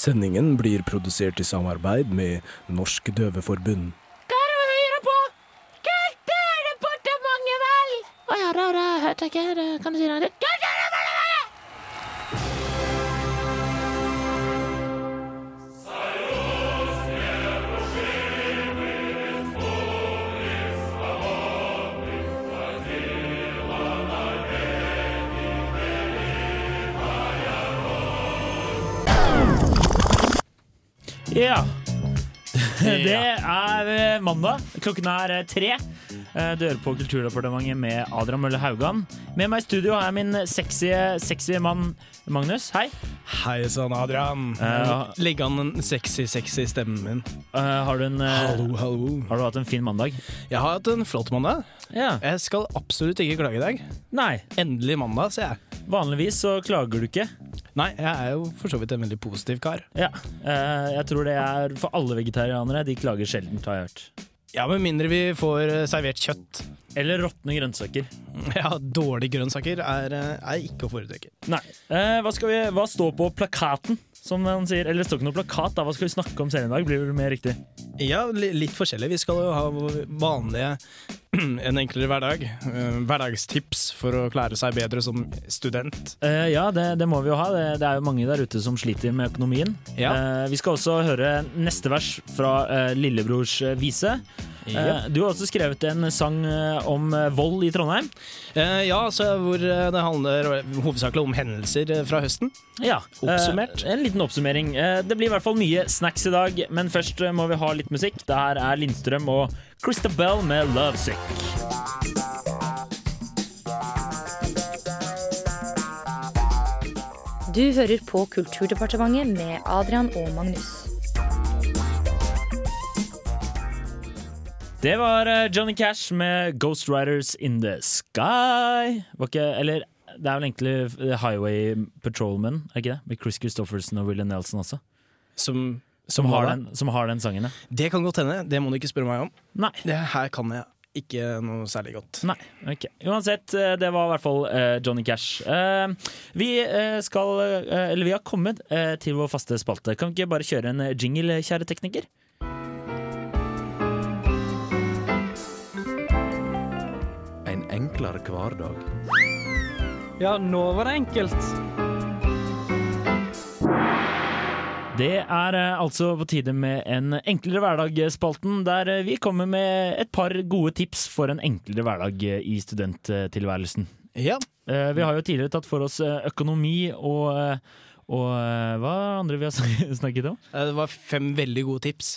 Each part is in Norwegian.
Sendingen blir produsert i samarbeid med Norsk Døveforbund. Hva er det vi hører på? Kulturdepartementet, vel! Å ja, det, da hørte jeg ikke. Kan du si noe Ja. Det er eh, mandag. Klokken er eh, tre. Eh, Du hører på Kulturdepartementet med Adrian Mølle Haugan. Med meg i studio har jeg min sexy, sexy mann Magnus. Hei. Hei sann, Adrian. Uh, Legg an den sexy, sexy stemmen min. Uh, har, du en, Hallo, hallo. har du hatt en fin mandag? Jeg har hatt en flott mandag. Ja. Jeg skal absolutt ikke klage i dag. Nei. Endelig mandag, sier jeg. Vanligvis så klager du ikke. Nei, jeg er jo for så vidt en veldig positiv kar. Ja. Eh, Jeg tror det er for alle vegetarianere. De klager sjelden, har jeg hørt. Ja, med mindre vi får eh, servert kjøtt. Eller råtne grønnsaker. Ja, dårlige grønnsaker er, eh, er ikke å foretrekke. Nei. Hva, skal vi, hva står på plakaten, som han sier? Eller det står ikke noe plakat, da. Hva skal vi snakke om senere i dag? Blir det mer riktig? Ja, litt forskjellig. Vi skal jo ha vanlige En enklere hverdag. Eh, Hverdagstips for å klare seg bedre som student. Uh, ja, det, det må vi jo ha. Det, det er jo mange der ute som sliter med økonomien. Ja. Uh, vi skal også høre neste vers fra uh, Lillebrors vise. Ja. du har også skrevet en sang om vold i Trondheim. Ja, så hvor det handler hovedsakelig om hendelser fra høsten. Ja, Oppsummert. En liten oppsummering. Det blir i hvert fall mye snacks i dag, men først må vi ha litt musikk. Det her er Lindstrøm og Christabel med 'Lovesick'. Du hører på Kulturdepartementet med Adrian og Magnus. Det var eh, Johnny Cash med 'Ghost Riders in the Sky'. Var ikke, eller det er vel egentlig eh, Highway Patrolman, er ikke det? Med Chris Christofferson og William Nelson også. Som, Som har, den, som har den sangen, ja. Det kan godt hende. Det må du ikke spørre meg om. Nei. Det her kan jeg ikke noe særlig godt. Nei, ok. Uansett, eh, det var i hvert fall eh, Johnny Cash. Eh, vi skal Eller vi har kommet til vår faste spalte. Kan vi ikke bare kjøre en jingle, kjære tekniker? En enklere hverdag. Ja, nå var det enkelt. Det er eh, altså på tide med en enklere hverdag-spalten, der eh, vi kommer med et par gode tips for en enklere hverdag eh, i studenttilværelsen. Ja, Eh, Vi har jo tidligere tatt for oss eh, økonomi og, eh, og eh, hva andre vi har snakket om? eh, det var fem veldig gode tips.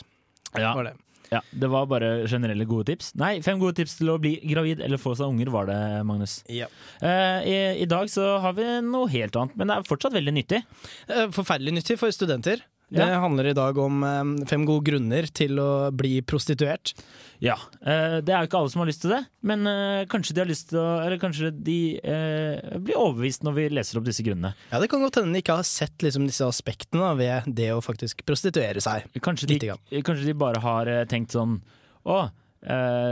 Ja, Var det. ja, Det var bare generelle gode tips. Nei, fem gode tips til å bli gravid eller få seg unger, var det, Magnus. Ja. Eh, i, I dag så har vi noe helt annet, men det er fortsatt veldig nyttig. Eh, Forferdelig nyttig for studenter. Det Ja. handler i dag om eh, fem gode grunner til å bli prostituert. Ja, eh, Det er jo ikke alle som har lyst til det, men eh, kanskje de har lyst til å Eller kanskje de eh, blir overbevist når vi leser opp disse grunnene. Ja, Det kan godt hende de ikke har sett liksom, disse aspektene da, ved det å faktisk prostituere seg. Kanskje de, kanskje de bare har tenkt sånn Å,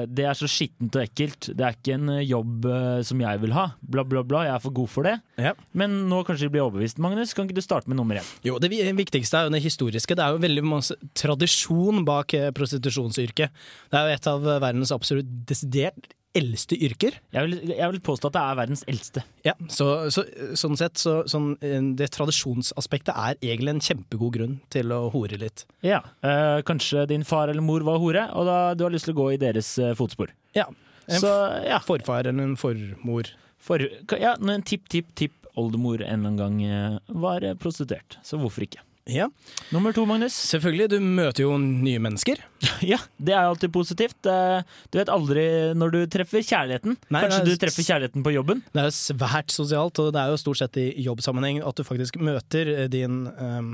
det er så skittent og ekkelt. Det er ikke en eh, jobb eh, som jeg vil ha. Bla, bla, bla. Jeg er for god for det. Ja. Men nå kanskje de blir overbevist. Magnus, kan ikke du starte med nummer én? Jo, Det viktigste er jo det historiske. Det er jo veldig masse tradisjon bak eh, prostitusjonsyrket. Det er jo et av verdens absolutt desidert eldste yrker. Jeg vil, jeg vil påstå at det er verdens eldste. Ja, så, så, Sånn sett, så, sånn, eh, det tradisjonsaspektet er egentlig en kjempegod grunn til å hore litt. Ja, eh, Kanskje din far eller mor var hore, og da du har lyst til å gå i deres eh, fotspor. Ja, En Så ja, forfar eller en formor. for, ja en tipp-tipp-tipp-oldemor en eller annen gang eh, var prostituert. Så hvorfor ikke? Ja, Nummer to, Magnus. Selvfølgelig, du møter jo nye mennesker. Ja, det er alltid positivt. Du vet aldri når du treffer kjærligheten. Nei, Kanskje du treffer kjærligheten på jobben? Det er jo svært sosialt, og det er jo stort sett i jobbsammenheng at du faktisk møter eh, din um,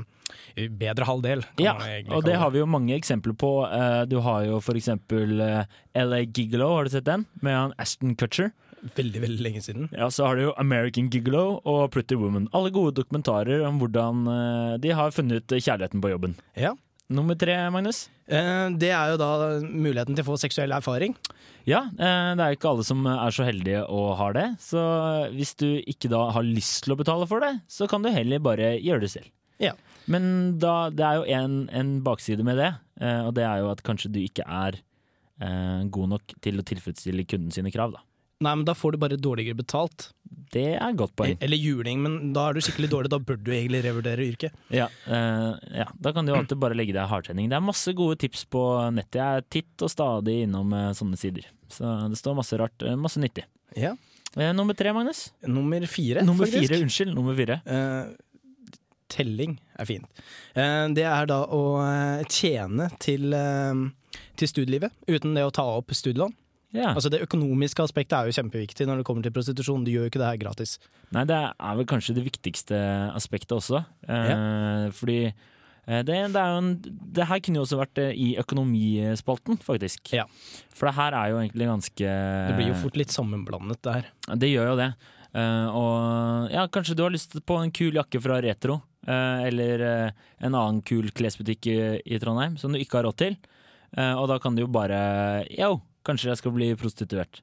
bedre halvdel. Ja, og det har vi jo mange eksempler på. Eh, Du har jo for eksempel eh, LA Gigolo, har du sett den? Med han Ashton Kutcher. Veldig, veldig lenge siden. Ja, så har du jo American Gigolo og Pretty Woman. Alle gode dokumentarer om hvordan eh, de har funnet kjærligheten på jobben. Ja. Nummer tre, Magnus? Eh, Det er jo da muligheten til å få seksuell erfaring. Ja, eh, det er jo ikke alle som er så heldige og har det. Så hvis du ikke da har lyst til å betale for det, så kan du heller bare gjøre det selv. Ja. Men da, det er jo en, en bakside med det, eh, og det er jo at kanskje du ikke er eh, god nok til å tilfredsstille kunden sine krav, da. Nei, men da får du bare dårligere betalt. Det er et godt poeng. Eller juling, men da er du skikkelig dårlig. Da bør du egentlig revurdere yrket. Ja, uh, ja, Da kan du jo alltid bare legge deg hardtrening. Det er masse gode tips på nettet. Jeg er titt og stadig innom eh, sånne sider. Så det står masse rart, eh, masse nyttig. Ja. Nummer tre, Magnus? Nummer fire, Nummer faktisk. fire, unnskyld. Nummer fire. Telling er fint. Det er da å tjene til, til studielivet uten det å ta opp studielån. Ja. Altså Det økonomiske aspektet er jo kjempeviktig når det kommer til prostitusjon. Du gjør jo ikke det her gratis. Nei, det er vel kanskje det viktigste aspektet også. Eh, Fordi eh, det, det en Det her kunne jo også vært eh, i økonomispalten, faktisk. Ja. For det her er jo egentlig ganske Det blir jo fort litt sammenblandet, det her. Det gjør jo det. Eh, og ja, kanskje du har lyst på en kul jakke fra Retro, eller en annen kul klesbutikk i, i Trondheim som du ikke har råd til. Og da kan du jo bare Yo, kanskje jeg skal bli prostituert.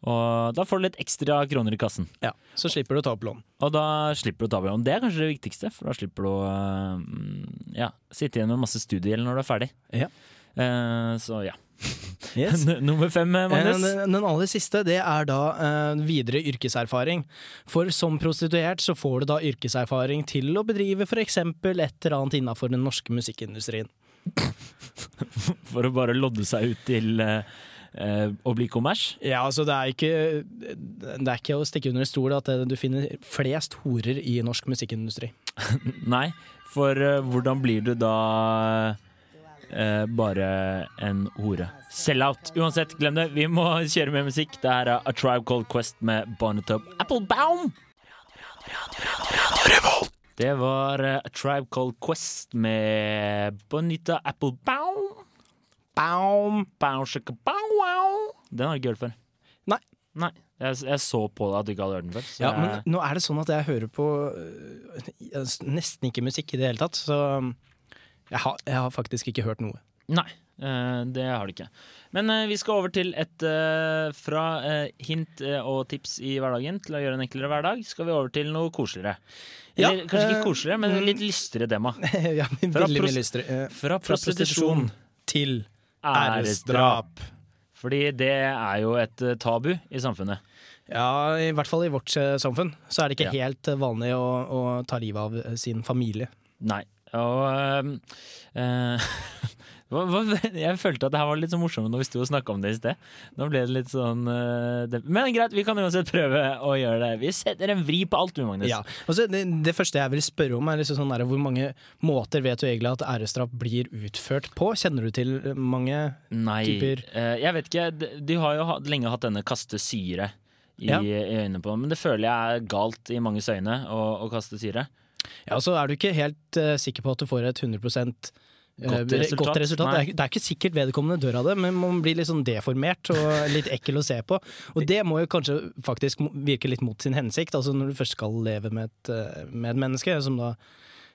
Og da får du litt ekstra kroner i kassen. Ja, Så slipper du å ta opp lån. Og da slipper du å ta opp lån. Det er kanskje det viktigste, for da slipper du å eh, ja, sitte igjen med masse studiegjeld når du er ferdig. Ja. Uh, så ja. Yes. Nummer fem, Eh, Magnus. Den, den aller siste det er da uh, videre yrkeserfaring. For som prostituert så får du da yrkeserfaring til å bedrive f.eks. et eller annet innafor den norske musikkindustrien. For å bare lodde seg ut til eh, eh, å bli kommers. Ja, altså det er ikke Det er ikke å stikke under en stol at du finner flest horer i norsk musikkindustri. Nei, for eh, hvordan blir du da eh, bare en hore? Sell-out. Uansett, glem det. Vi må kjøre med musikk. Det her er A Tribe Called Quest med Bonetop Applebaum. Det var eh, A Tribe Called Quest med Bonita Applebaum. Bow, shaka, bow, wow. Den har du ikke hørt før? Nei. Nei. Jeg, jeg så på deg at du ikke hadde hørt den før. Så Ja, jeg- men nå er det sånn at jeg hører på øh, nesten ikke musikk i det hele tatt, så jeg har, jeg har faktisk ikke hørt noe. Nei, eh, det har du ikke. Men eh, vi skal over til et eh, Fra hint og tips i hverdagen til å gjøre en enklere hverdag, skal vi over til noe koseligere. Ja, Eller kanskje ikke koseligere, men litt lystigere tema. ja, veldig mye lystere. Fra Fra prostitusjon til æresdrap. Fordi det er jo et eh, tabu i samfunnet. Ja, i hvert fall i vårt eh, samfunn så er det ikke Ja. helt eh, vanlig å, å ta livet av sin familie. Nei. Og øh, eh, hva, hva, Jeg følte at det her var litt så morsomt når vi sto og snakka om det i sted. Nå ble det litt sånn uh, det, Men greit, vi kan uansett prøve å gjøre det. Vi setter en vri på alt, du, Magnus. Ja. Altså, det, det første jeg vil spørre om, er liksom sånn der, hvor mange måter vet du egentlig at æresdrap blir utført på? Kjenner du til mange Nei, typer. Nei, jeg vet ikke. De, de har jo lenge hatt denne kaste syre i, Ja. i øynene på dem, men det føler jeg er galt i manges øyne å, å kaste syre. Ja, og så er du ikke helt uh, sikker på at du får et 100 eh, Godt resultat. godt resultat. Det er, det er ikke sikkert vedkommende dør av det, men man blir litt sånn deformert og litt ekkel å se på. Og det må jo kanskje faktisk virke litt mot sin hensikt, altså når du først skal leve med et, eh, med et menneske som da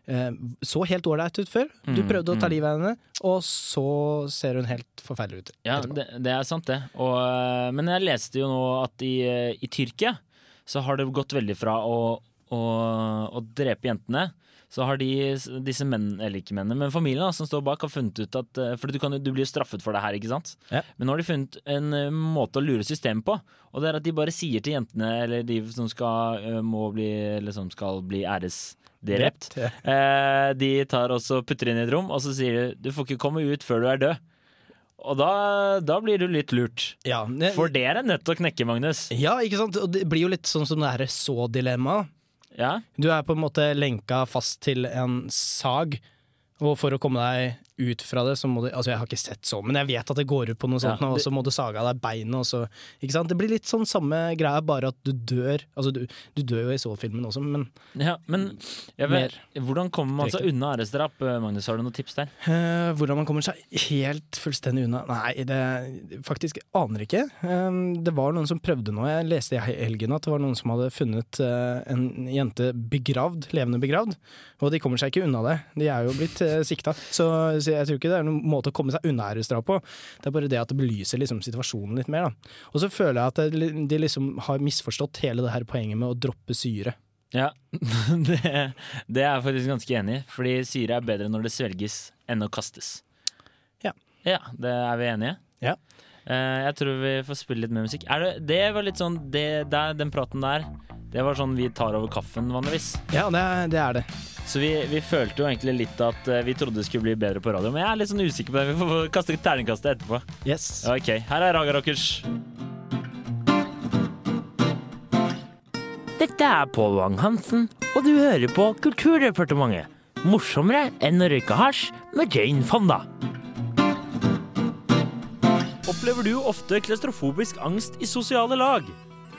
eh, så helt ålreit ut før. Du Mm, prøvde å ta mm. livet av henne, og så ser hun helt forferdelig ut. Ja, det, det er sant, det. Og, eh, men jeg leste jo nå at i, eh, i Tyrkia så har det gått veldig fra å, å, å drepe jentene. Så har de, disse menn, eller ikke mennene, men familien da, som står bak, har funnet ut at eh, For du, kan, du blir straffet for det her, ikke sant? Ja. Men nå har de funnet en eh, måte å lure systemet på. Og det er at de bare sier til jentene, eller de som skal, eh, må bli, eller som skal bli æresdrept Ja. Eh, de tar også putter inn i et rom, og så sier de du får ikke komme ut før du er død. Og da, da blir du litt lurt. Ja, det, For det er en nøtt å knekke, Magnus. ja, ikke sant? Og det blir jo litt sånn som det er så-dilemmaet. Ja, Du er på en måte lenka fast til en sag, og for å komme deg ut fra det, så må du Altså, jeg har ikke sett sånn, men jeg vet at det går ut på noe sånt, Ja, nå, og så må du sage av deg beinet, og så Ikke sant? Det blir litt sånn samme greia, bare at du dør. Altså, du, du dør jo i så-filmen også, men ja men jeg vet, hvordan kommer man seg unna æresdrap, eh, Magnus? Har du noen tips der? Uh, hvordan man kommer seg helt fullstendig unna Nei, det faktisk aner ikke. Eh, det var noen som prøvde noe. Jeg leste i helgen at det var noen som hadde funnet uh, en jente begravd, levende begravd, og de kommer seg ikke unna det. De er jo blitt uh, sikta, så, så jeg tror ikke det er noen måte å komme seg unna æresdrap på. Det er bare det at det belyser liksom situasjonen litt mer, da. Og så føler jeg at det- de liksom har misforstått hele det her poenget med å droppe syre. Ja, det, det er jeg faktisk ganske enig i. Fordi syre er bedre når det svelges enn å kastes. Ja. Ja, det er vi enige? Ja. Eh, jeg tror vi får spille litt mer musikk. Er det, det var litt sånn det, der, Den praten der, det var sånn vi tar over kaffen vanligvis. Ja, det, er- det er det. Så vi, vi følte jo egentlig litt at eh, vi trodde det skulle bli bedre på radio. Men jeg er litt sånn usikker på det. Vi får kaste terningkastet etterpå. Yes. Ok, her er Raga Rockers. Dette er Pål Wang-Hansen, og du hører på Kulturdepartementet. Morsommere enn å røyke hasj med Jane Fonda. Opplever du ofte klaustrofobisk angst i sosiale lag?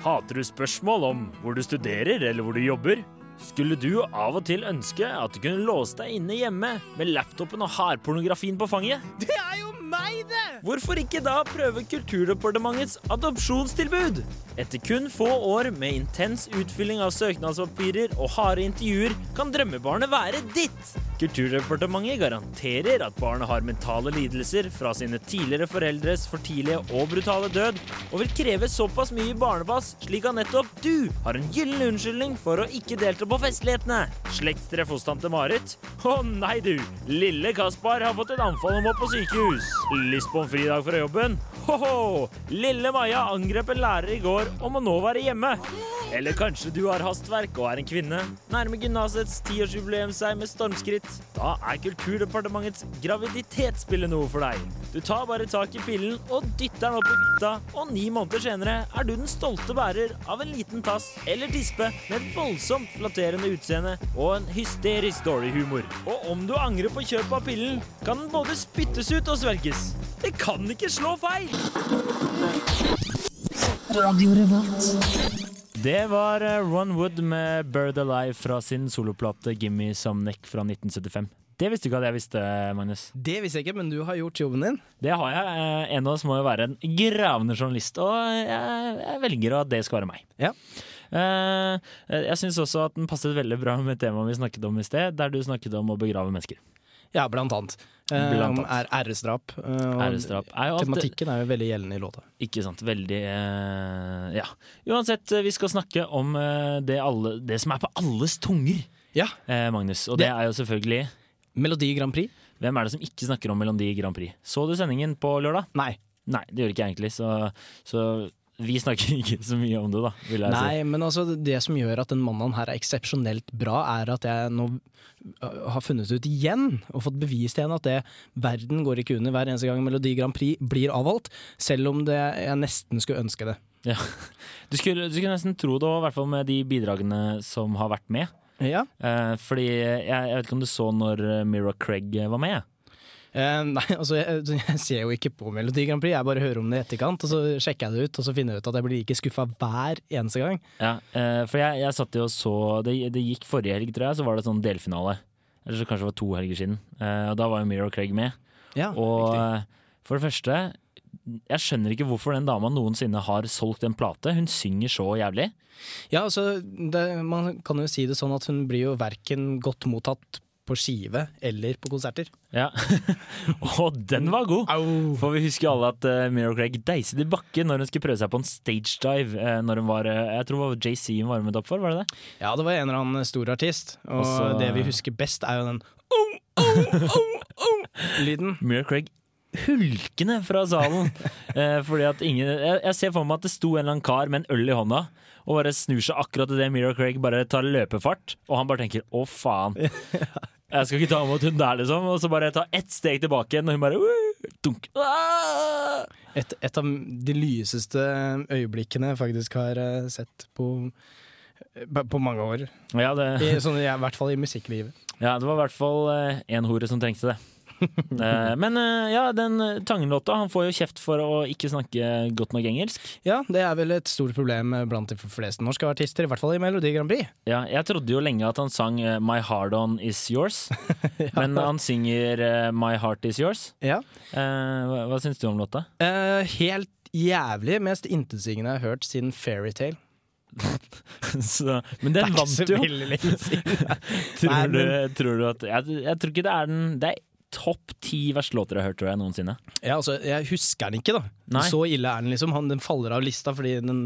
Hater du spørsmål om hvor du studerer eller hvor du jobber? Skulle du av og til ønske at du kunne låse deg inne hjemme med laptopen og hardpornografien på fanget? Det er jo meg, det! Hvorfor ikke da prøve Kulturdepartementets adopsjonstilbud? Etter kun få år med intens utfylling av søknadspapirer og harde intervjuer, kan drømmebarnet være ditt! Kulturdepartementet garanterer at barnet har mentale lidelser fra sine tidligere foreldres for tidlige og brutale død, og vil kreve såpass mye barnepass slik at nettopp du har en gyllen unnskyldning for å ikke delta på festlighetene. Slektstreff hos tante Marit? Å nei, du! Lille Kaspar har fått et anfall og må på sykehus. Lyst på en fridag fra jobben? Ho-ho! Lille Maja angrep en lærer i går og må nå være hjemme. Eller kanskje du har hastverk og er en kvinne? Nærmer gymnasets tiårsjubileum seg med stormskritt? Da er Kulturdepartementets graviditetspille noe for deg. Du tar bare tak i pillen og dytter den opp i fitta, og ni måneder senere er du den stolte bærer av en liten tass eller tispe med voldsomt flatterende utseende og en hysterisk dårlig humor. Og om du angrer på kjøpet av pillen, kan den både spyttes ut og svelges. Det kan ikke slå feil! Det var eh, Ron Wood med Bird Alive fra sin soloplate Gimme Some Neck fra 1975. Det visste du ikke at jeg visste, Magnus. Det visste jeg ikke, men du har gjort jobben din. Det har jeg. Eh, En av oss må jo være en gravende journalist, og jeg, jeg velger at det skal være meg. Ja. Eh, Jeg syns også at den passet veldig bra med temaet vi snakket om i sted, der du snakket om å begrave mennesker. Ja, blant annet. Eh, Blant om annet. er æresdrap. eh, Æresdrap er jo alt Tematikken er jo veldig gjeldende i låta. Ikke sant. Veldig eh, Ja. Uansett, eh, vi skal snakke om eh, det, alle, det som er på alles tunger, Ja. eh, Magnus. Og det Det- er jo selvfølgelig Melodi Grand Prix? Hvem er det som ikke snakker om Melodi Grand Prix? Så du sendingen på lørdag? Nei. Nei, det gjør ikke jeg egentlig, så, så vi snakker ikke så mye om det, da, vil jeg Nei, men altså det som gjør at den mannen her er eksepsjonelt bra, er at jeg nå øh, har funnet ut igjen, og fått bevist igjen, at det verden går ikke under hver eneste gang Melodi Grand Prix blir avholdt, selv om det, jeg nesten skulle ønske det. Ja. Du skulle, du skulle nesten tro det, i hvert fall med de bidragene som har vært med. Ja. Eh, fordi jeg, jeg vet ikke om du så når Mira Craig var med? Eh, nei, altså jeg, jeg ser jo ikke på Melodi Grand Prix, jeg bare hører om det i etterkant, og så sjekker jeg det ut, og så finner jeg ut at jeg blir like skuffa hver eneste gang. Ja, uh, for jeg, jeg satt jo og så det, det gikk forrige helg, tror jeg, så var det sånn delfinale. Eller så kanskje det var to helger siden. Uh, og da var jo Mira Craig med. Ja, Og for det første, jeg skjønner ikke hvorfor den dama noensinne har solgt en plate. Hun synger så jævlig. Ja, altså, det, man kan jo si det sånn at hun blir jo verken godt mottatt på skive eller på konserter. Ja. og den var god! For vi husker alle at uh, Mira Craig deiset i bakken når hun skulle prøve seg på en stage dive. Uh, når hun var, uh, jeg tror det var JC hun varmet opp for, var det det? Ja, det var en eller annen stor artist, og Også- det vi husker best er jo den oh, oh, oh, oh, lyden. Mira Craig hulkende fra salen. eh, fordi at ingen jeg, jeg ser for meg at det sto en eller annen kar med en øl i hånda og bare snur seg akkurat idet Mira Craig bare tar løpefart, og han bare tenker 'å, faen'. Jeg skal ikke ta imot hun der, liksom. Og så bare ta ett steg tilbake igjen, og hun bare dunk. Ah! Et, et av de lyseste øyeblikkene jeg faktisk har eh, sett på, på mange år. Ja, det, I, sånn, I hvert fall i musikklivet. ja, det var i hvert fall én hore som trengte det. Eh, Men eh, ja, den eh, Tangen-låta, han får jo kjeft for å ikke snakke godt nok engelsk. Ja, det er vel et stort problem blant de fleste norske artister, i hvert fall i Melodi Grand Prix. Ja, jeg trodde jo lenge at han sang My Hard On Is Yours, men han synger My Heart Is Yours. Ja. Hva, hva syns du om låta? Helt jævlig. Mest intetsigende jeg har hørt siden Fairytale. Så, men den vant jo. Tror, Nei, du, tror du at jeg, jeg tror ikke det er den Det er topp ti verste låter jeg har hørt tror jeg, noensinne. Ja, altså, jeg husker den ikke, da. Nei. Så ille er den, liksom. Han, den faller av lista fordi den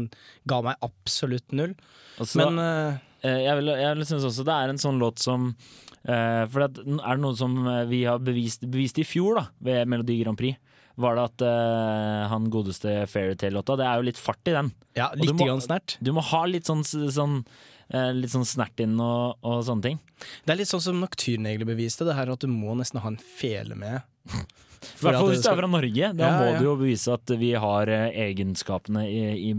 ga meg absolutt null. Altså, Men eh, jeg vil, jeg vil synes også det er en sånn låt som uh, For det er det noe som vi har bevist, bevist i fjor, da, ved Melodi Grand Prix, var det at uh, han godeste Fairytale-låta Det er jo litt fart i den. Ja, Og du litt må- snert. Du må ha litt sånn, sånn Litt sånn snert inn og, og sånne ting. Det er litt sånn som Nocturne beviste, det her at du må nesten ha en fele med. I hvert fall hvis du er fra Norge. Da Ja, må ja. du jo bevise at vi har eh, egenskapene i, i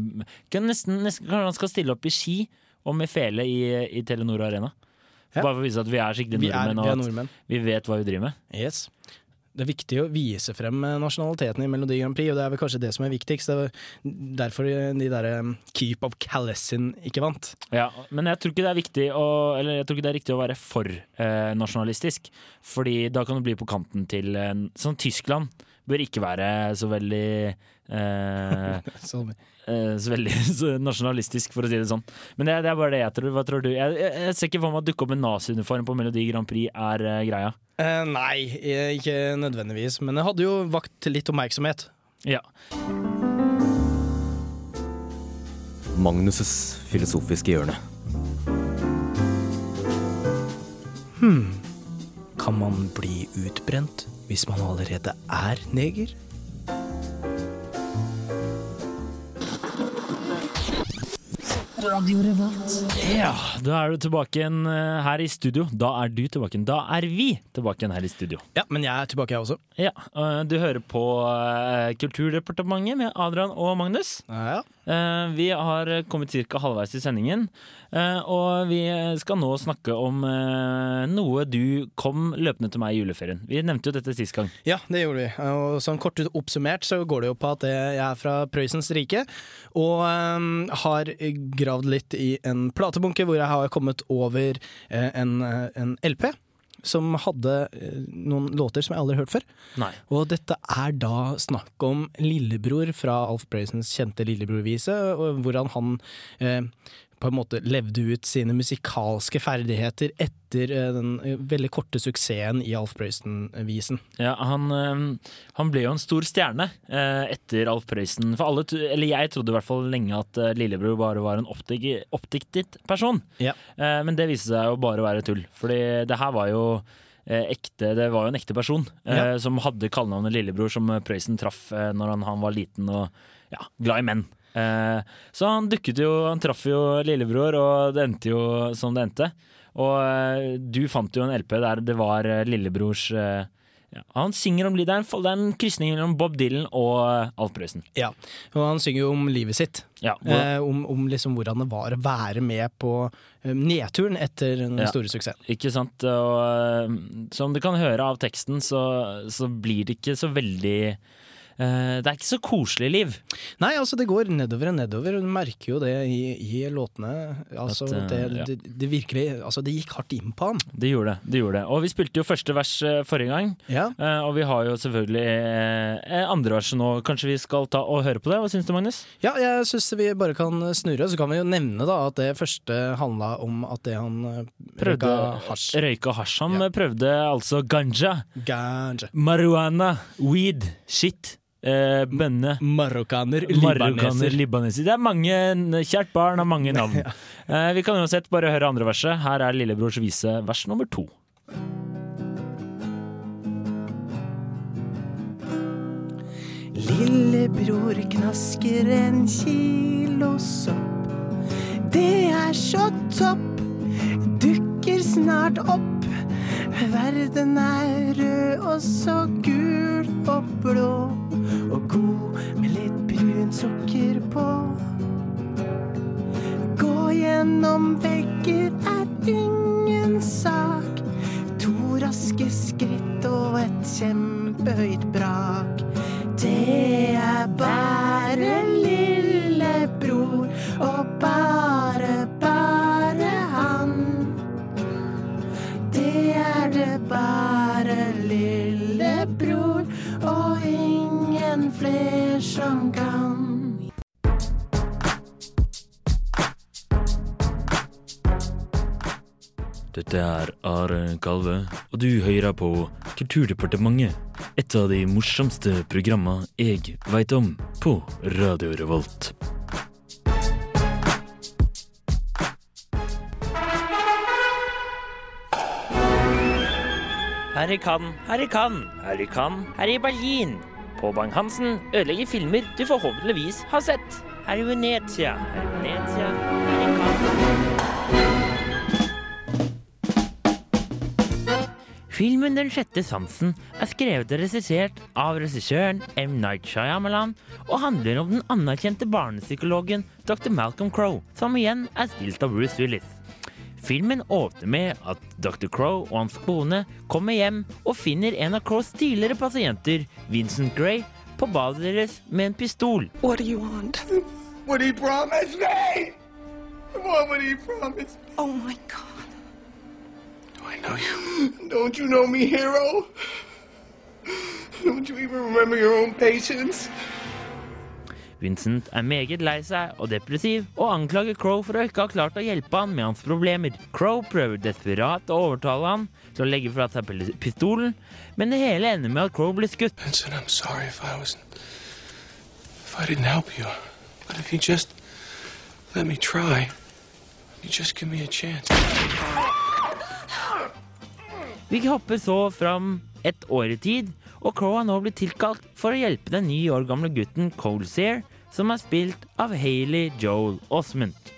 kan nesten, nesten, Kanskje han skal stille opp i ski og med fele i, i Telenor Arena. Ja. Bare for å vise at vi er skikkelig Vi er, nordmenn, vi er og at nordmenn. vi vet hva vi driver med. Yes. Det er viktig å vise frem eh, nasjonaliteten i Melodi Grand Prix, og det er vel kanskje det som er viktigst. Det er derfor de der eh, Keep of Calessin ikke vant. Ja, men jeg tror ikke det er viktig å, Eller jeg tror ikke det er riktig å være for eh, nasjonalistisk. Fordi da kan du bli på kanten til eh, Sånn Tyskland bør ikke være så veldig eh, Så, eh, veldig så nasjonalistisk, for å si det sånn. Men det, det er bare det jeg tror. Hva tror du? Jeg, jeg, jeg ser ikke for meg at dukke opp en naziuniform på Melodi Grand Prix er eh, greia. eh, nei, eh, ikke nødvendigvis, men det hadde jo vakt litt oppmerksomhet. Ja. Magnus' filosofiske hjørne. Kan man bli utbrent hvis man allerede er neger? ja, da er du tilbake igjen eh, her i studio. Da er du tilbake igjen. Da er vi tilbake igjen her i studio. Ja, men jeg er tilbake, jeg også. Ja, eh, Du hører på eh, Kulturdepartementet med Adrian og Magnus. Ja, ja. Eh, Vi har kommet ca. halvveis i sendingen, eh, og vi skal nå snakke om eh, noe du kom løpende til meg i juleferien. Vi nevnte jo dette sist gang. Ja, det gjorde vi. Og sånn kort oppsummert så går det jo på at jeg er fra Prøysens rike, og har gravd litt i en platebunke hvor jeg har kommet over en, en LP. Som hadde eh, noen låter som jeg aldri har hørt før. Nei. Og dette er da snakk om lillebror fra Alf Prøysens kjente lillebrorvise, hvordan han eh, på en måte levde ut sine musikalske ferdigheter etter eh, den eh, veldig korte suksessen i Alf Prøysen-visen. Ja, han, eh, han ble jo en stor stjerne etter Alf Prøysen. For alle, eller jeg trodde i hvert fall lenge at lillebror bare var en oppdik oppdiktet person. Ja. Men det viste seg jo bare å være tull. Fordi det her var jo ekte, det var jo en ekte person Ja. som hadde kallenavnet Lillebror, som Prøysen traff eh, når han, han var liten og ja, glad i menn. Eh, så han dukket jo, han traff jo lillebror, og det endte jo som det endte. Og eh, du fant jo en LP der det var eh, lillebrors eh, ja, Han synger om. Det er en, det er en krysning mellom Bob Dylan og Alf Prøysen. Ja, og han synger jo om livet sitt. Ja, Eh, om om liksom hvordan det var å være med på nedturen etter den Ja. store suksessen. Ikke sant? Og som du kan høre av teksten, så, så blir det ikke så veldig Det er ikke så koselig liv. Nei, altså det går nedover og nedover, du merker jo det i, i låtene. Altså, At, eh, det, ja. det, det virkelig Altså, det gikk hardt inn på han. Det gjorde det. det gjorde det. Og vi spilte jo første vers eh, forrige gang, Ja. eh, og vi har jo selvfølgelig eh, andre verset nå. Kanskje vi skal ta og høre på det? Hva syns du, Magnus? Ja, jeg syns vi bare kan snurre, så kan vi jo nevne da at det første handla om at det han eh, Prøvde røyka hasj. Røyka hasj. Han Ja. prøvde altså ganja, Ganja. marihuana, weed, shit, eh, bønne. Marokkaner, libaneser. libaneser. Det er mange Kjært barn har mange navn. eh, vi kan uansett bare høre andre verset. Her er Lillebrors vise vers nummer to. Lillebror knasker en kilo sopp. Det er så topp, dukker snart opp. Verden er rød og så gul og blå, og god med litt brunt sukker på. Gå gjennom vegger er ingen sak. To raske skritt og et kjempehøyt brak. Det er bare lillebror og bare, bare han. Det er det bare lillebror fler som kan. Dette er Are Kalve, og du hører på Kulturdepartementet. Et av de morsomste programma jeg veit om på Radio Revolt. Her i Cannes, her i Cannes, her i Cannes, her i Berlin. På Bang-Hansen ødelegger filmer du forhåpentligvis har sett. Her i Venezia, her i Cannes. Filmen Den sjette sansen er skrevet og regissert av regissøren M. Night Shyamalan og handler om den anerkjente barnepsykologen Dr. Malcolm Crowe, som igjen er spilt av Bruce Willis. Filmen åpner med at Dr. Crow og hans kone kommer hjem og finner en av Crows tidligere pasienter, Vincent Gray, på badet deres med en pistol. What do you want? What he promised me! What would he promise? Oh my god. Do I know you? Don't you know me, hero? Don't you even remember your own patients? Vincent er meget lei seg og depressiv, og anklager Crowe for å ikke ha klart å hjelpe han med hans problemer. Crowe prøver desperat å overtale han til å legge fra seg pistolen, men det hele ender med at Crowe blir skutt. Vincent, I'm sorry if I was. if I didn't help you. But if you just let me try, you just give me a chance. Vi hopper så fram et år i tid, og Crowe har nå blitt tilkalt for å hjelpe den ni år gamle gutten Cole Sear, som er spilt av Hailey Joel Osment.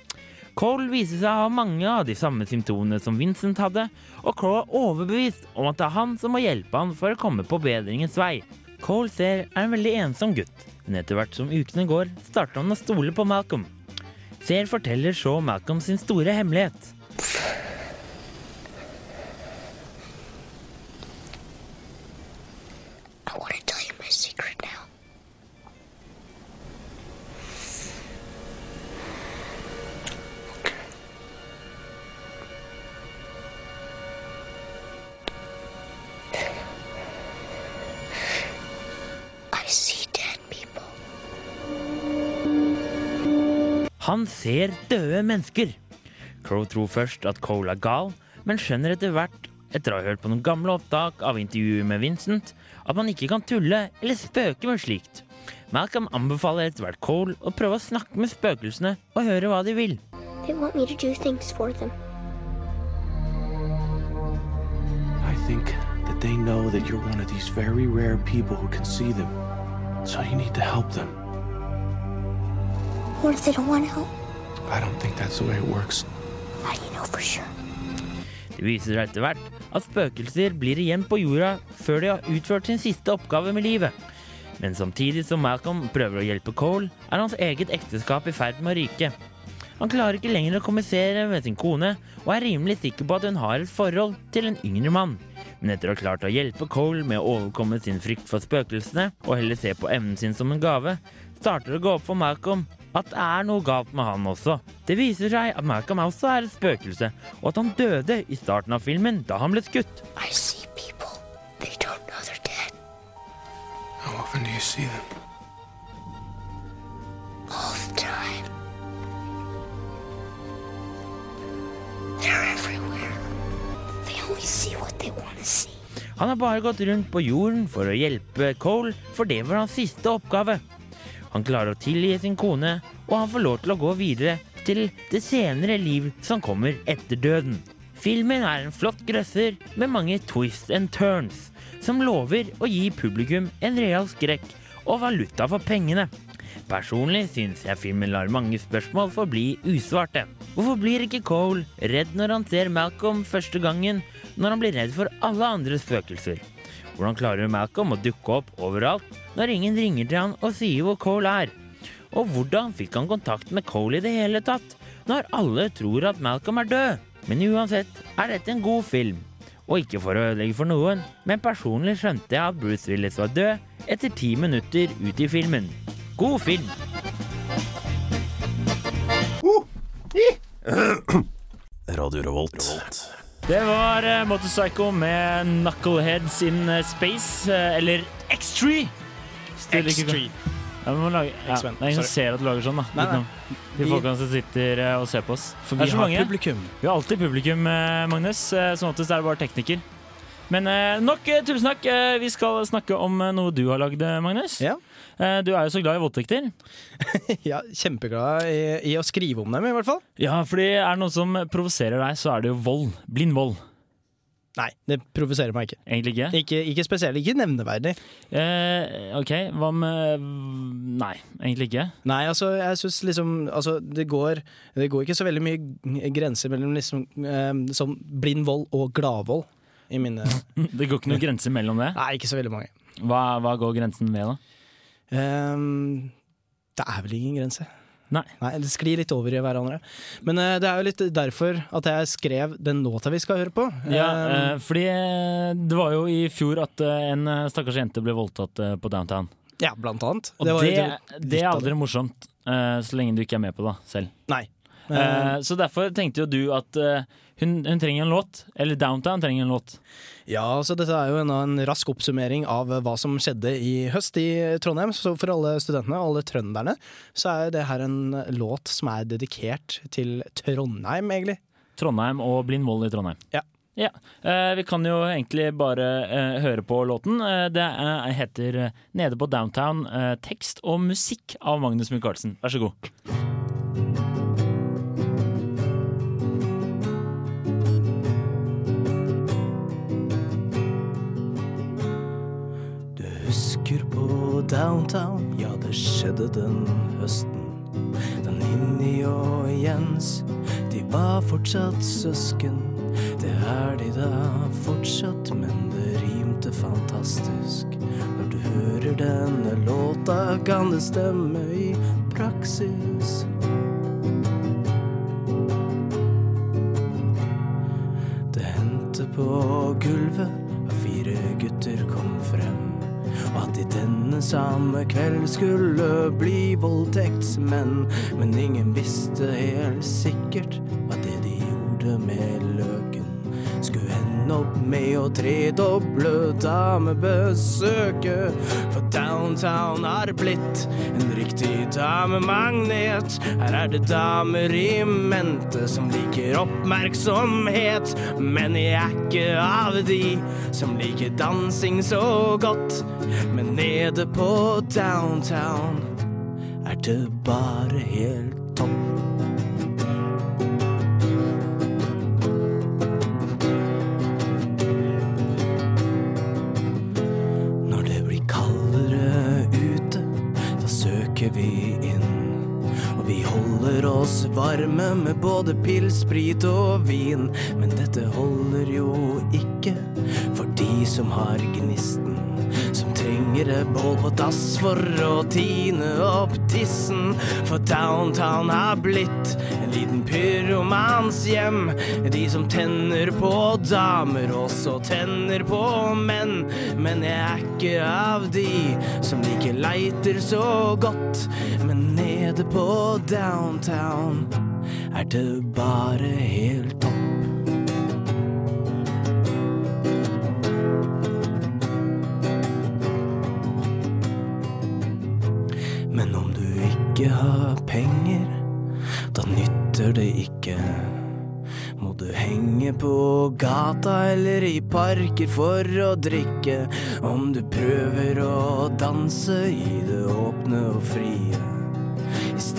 Cole viser seg å ha mange av de samme symptomene som Vincent hadde, og Crowe er overbevist om at det er han som må hjelpe han for å komme på bedringens vei. Cole ser er en veldig ensom gutt, men etter hvert som ukene går, starter han å stole på Malcolm. Ser forteller så Malcolm sin store hemmelighet. Ser døde mennesker. Crow tror først at Cole er gal, men skjønner etter hvert, etter å ha hørt på noen gamle opptak av intervjuer med Vincent, at man ikke kan tulle eller spøke med slikt. Malcolm anbefaler etter hvert Cole å prøve å snakke med spøkelsene og høre hva de vil. They want me to do things for them. I think that they know that you're one of these very rare people who can see them. So you need to help them. What if they don't want to help? I don't think that's the way it works. How do you know for sure? Det viser seg etter hvert at spøkelser blir igjen på jorda før de har utført sin siste oppgave med livet. Men samtidig som Malcolm prøver å hjelpe Cole, er hans eget ekteskap i ferd med å ryke. Han klarer ikke lenger å kommunisere med sin kone, og er rimelig sikker på at hun har et forhold til en yngre mann. Men etter å ha klart å hjelpe Cole med å overkomme sin frykt for spøkelsene, og heller se på evnen sin som en gave, starter det å gå opp for Malcolm at det er noe galt med han også. Det viser seg at Malcolm også er et spøkelse, og at han døde i starten av filmen da han ble skutt. I see people. They don't know they're dead How often do you see them? all the time. They're everywhere. They only see what they want to see. Han har bare gått rundt på jorden for å hjelpe Cole, for det var hans siste oppgave. Han klarer å tilgi sin kone, og han får lov til å gå videre til det senere liv som kommer etter døden. Filmen er en flott grøsser med mange twists and turns, som lover å gi publikum en real skrekk og valuta for pengene. Personlig syns jeg filmen lar mange spørsmål forbli usvarte. Hvorfor blir ikke Cole redd når han ser Malcolm første gangen, når han blir redd for alle andre spøkelser? Hvordan klarer Malcolm å dukke opp overalt når ingen ringer til han og sier hvor Cole er? Og hvordan fikk han kontakt med Cole i det hele tatt, når alle tror at Malcolm er død? Men uansett er dette en god film. Og ikke for å ødelegge for noen, men personlig skjønte jeg at Bruce Willis var død etter ti minutter ut i filmen. God film! Radio Revolt. Det var uh, Motorpsycho med Knuckleheads in eh, Space, eh, eller X-Tree. X-Tree. Ja, lage, ja, det er ingen som ser at du lager sånn, da. Nei, nei. De folkene som sitter eh, og ser på oss. For vi har mange. publikum. Vi har alltid publikum, eh, Magnus. eh, Som oftest er det bare tekniker. Men eh, nok tusen tullsnakk. Eh, Vi skal snakke om eh, noe du har lagd, eh, Magnus. Ja. Eh, Du er jo så glad i voldtekter. ja, kjempeglad i, i å skrive om dem, i hvert fall. Ja, fordi er det noe som provoserer deg, så er det jo vold. Blind vold. Nei, det provoserer meg ikke. Egentlig ikke? Ikke, ikke spesielt, ikke nevneverdig. Eh, OK, hva med Nei, egentlig ikke. Nei, altså, jeg syns liksom altså, det, går, det går ikke så veldig mye grenser mellom liksom eh, sånn blind vold og gladvold i mine Det går ikke noen grenser mellom det? Nei, ikke så veldig mange. Hva, hva går grensen ved, da? Um, det er vel ingen grense. Nei. Det sklir litt over i hverandre. Men uh, det er jo litt derfor at jeg skrev den låta vi skal høre på. Ja, eh, fordi eh, det var jo i fjor at en stakkars jente ble voldtatt på downtown. ja, blant annet. Og det, var det, det, er aldri morsomt, uh, så lenge du ikke er med på det selv. Nei. Eh, så derfor tenkte jo du at eh, hun, hun trenger en låt, eller Downtown trenger en låt. Ja, så dette er jo en, en rask oppsummering av hva som skjedde i høst i Trondheim. Så for alle studentene, alle trønderne, så er det her en låt som er dedikert til Trondheim, egentlig. Trondheim og Blind vold i Trondheim. Ja. Ja, eh, Vi kan jo egentlig bare høre på låten. Det heter 'Nede på Downtown'. tekst og musikk av Magnus Michaelsen. Vær så god. Husker på downtown, ja det skjedde den høsten. Da Inni og Jens, de var fortsatt søsken. Det er de da fortsatt, men det rimte fantastisk. Når du hører denne låta, kan det stemme i praksis. Det hendte på gulvet at fire gutter kom frem. At de denne samme kveld skulle bli voldtektsmenn. Men ingen visste helt sikkert hva det de gjorde med løken. Skulle ende opp med å tredoble damebesøket. For downtown har blitt en riktig damemagnet. Her er det damer i mente som liker oppmerksomhet. Men jeg er ikke av de som liker dansing så godt. Men nede på downtown er det bare helt topp. Når det blir kaldere ute, da søker vi inn. Og vi holder oss varme med både pils, sprit og vin. Men dette holder jo ikke som har gnisten. Som trenger et bål på dass for å tine opp tissen. For downtown har blitt en liten pyromans hjem. De som tenner på damer, også tenner på menn. Men jeg er ikke av de som liker leiter så godt. Men nede på downtown er det bare helt topp. Ikke har penger, da nytter det ikke. Må du henge på gata eller i parker for å drikke. Om du prøver å danse i det åpne og frie.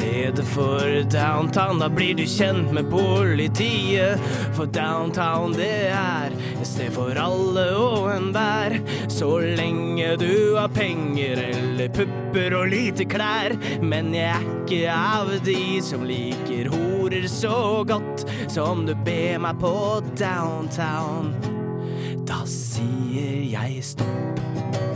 Stedet for downtown, da blir du kjent med politiet. For downtown, det er et sted for alle og enhver. Så lenge du har penger eller pupper og lite klær. Men jeg er ikke av de som liker horer så godt så om du ber meg på downtown. Da sier jeg stopp.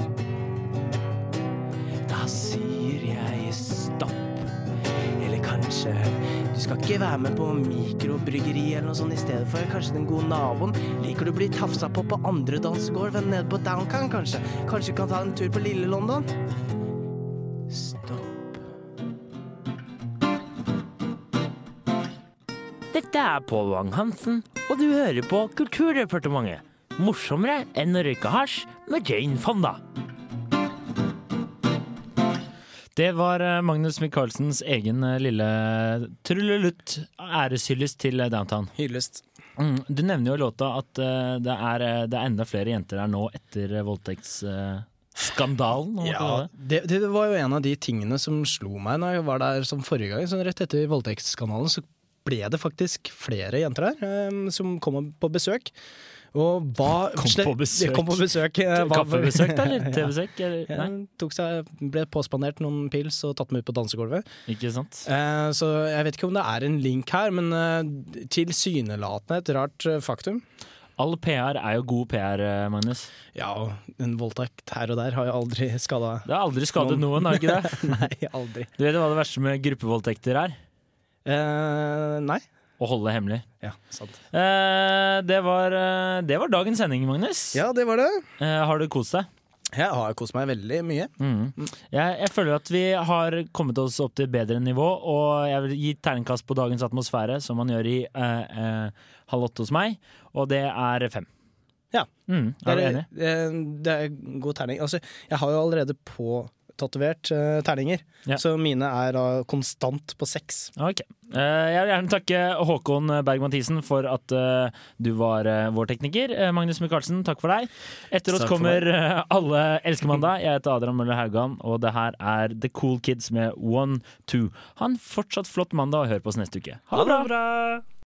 Du skal ikke være med på mikrobryggeri eller noe sånt i stedet for kanskje den gode naboen. Liker du å bli tafsa på på andre dansegård enn nede på Downtown, kanskje? Kanskje du kan ta en tur på Lille London? Stopp. Dette er Pål Wang-Hansen, og du hører på Kulturdepartementet. Morsommere enn å røyke hasj med Jane Fonda. Det var eh, Magnus Michaelsens egen eh, lille trullelutt æreshyllest til eh, Downtown. Hyllest. Mm, du nevner jo i låta at uh, det, er, det er enda flere jenter her nå etter voldtektsskandalen. Uh, Ja, det. det, var jo en av de tingene som slo meg når jeg var der som forrige gang. Så rett etter voldtektsskandalen så ble det faktisk flere jenter der um, som kom på besøk. Og hva Kom på besøk. Kom på besøk. eh, Kaffebesøk, da? Eller TV-besøk? Ja, ble påspandert noen pils og tatt med ut på dansegulvet. ikke sant? Eh, så jeg vet ikke om det er en link her, men eh, tilsynelatende et rart eh, faktum. All PR er jo god PR, eh, Magnus. Ja, og en voldtekt her og der har jo aldri skada Det har aldri skadet noen, har ikke det? Nei, aldri. Du vet hva det verste med gruppevoldtekter er? Eh, nei. Å holde det hemmelig. Ja, sant. Eh, det, var, eh, det var dagens sending, Magnus. Ja, det var det. Eh, har du kost deg? Jeg har kost meg veldig mye. Mm. Jeg, jeg føler at vi har kommet oss opp til bedre nivå, og jeg vil gi terningkast på dagens atmosfære, som man gjør i eh, eh, Halv åtte hos meg, og det er fem. Ja. Mm. Er du enig? eh, Det er god terning. Altså, jeg har jo allerede påtatovert uh, terninger, Ja. så mine er da konstant på seks. Ok. Eh, jeg vil gjerne takke Håkon Berg-Mathisen for at eh, du var eh, vår tekniker. Eh, Magnus Michaelsen, takk for deg. Etter oss kommer eh, Alle elsker mandag. Jeg heter Adrian Møller Haugan, og det her er The Cool Kids med One Two. Ha en fortsatt flott mandag, og hør på oss neste uke. Ha det bra!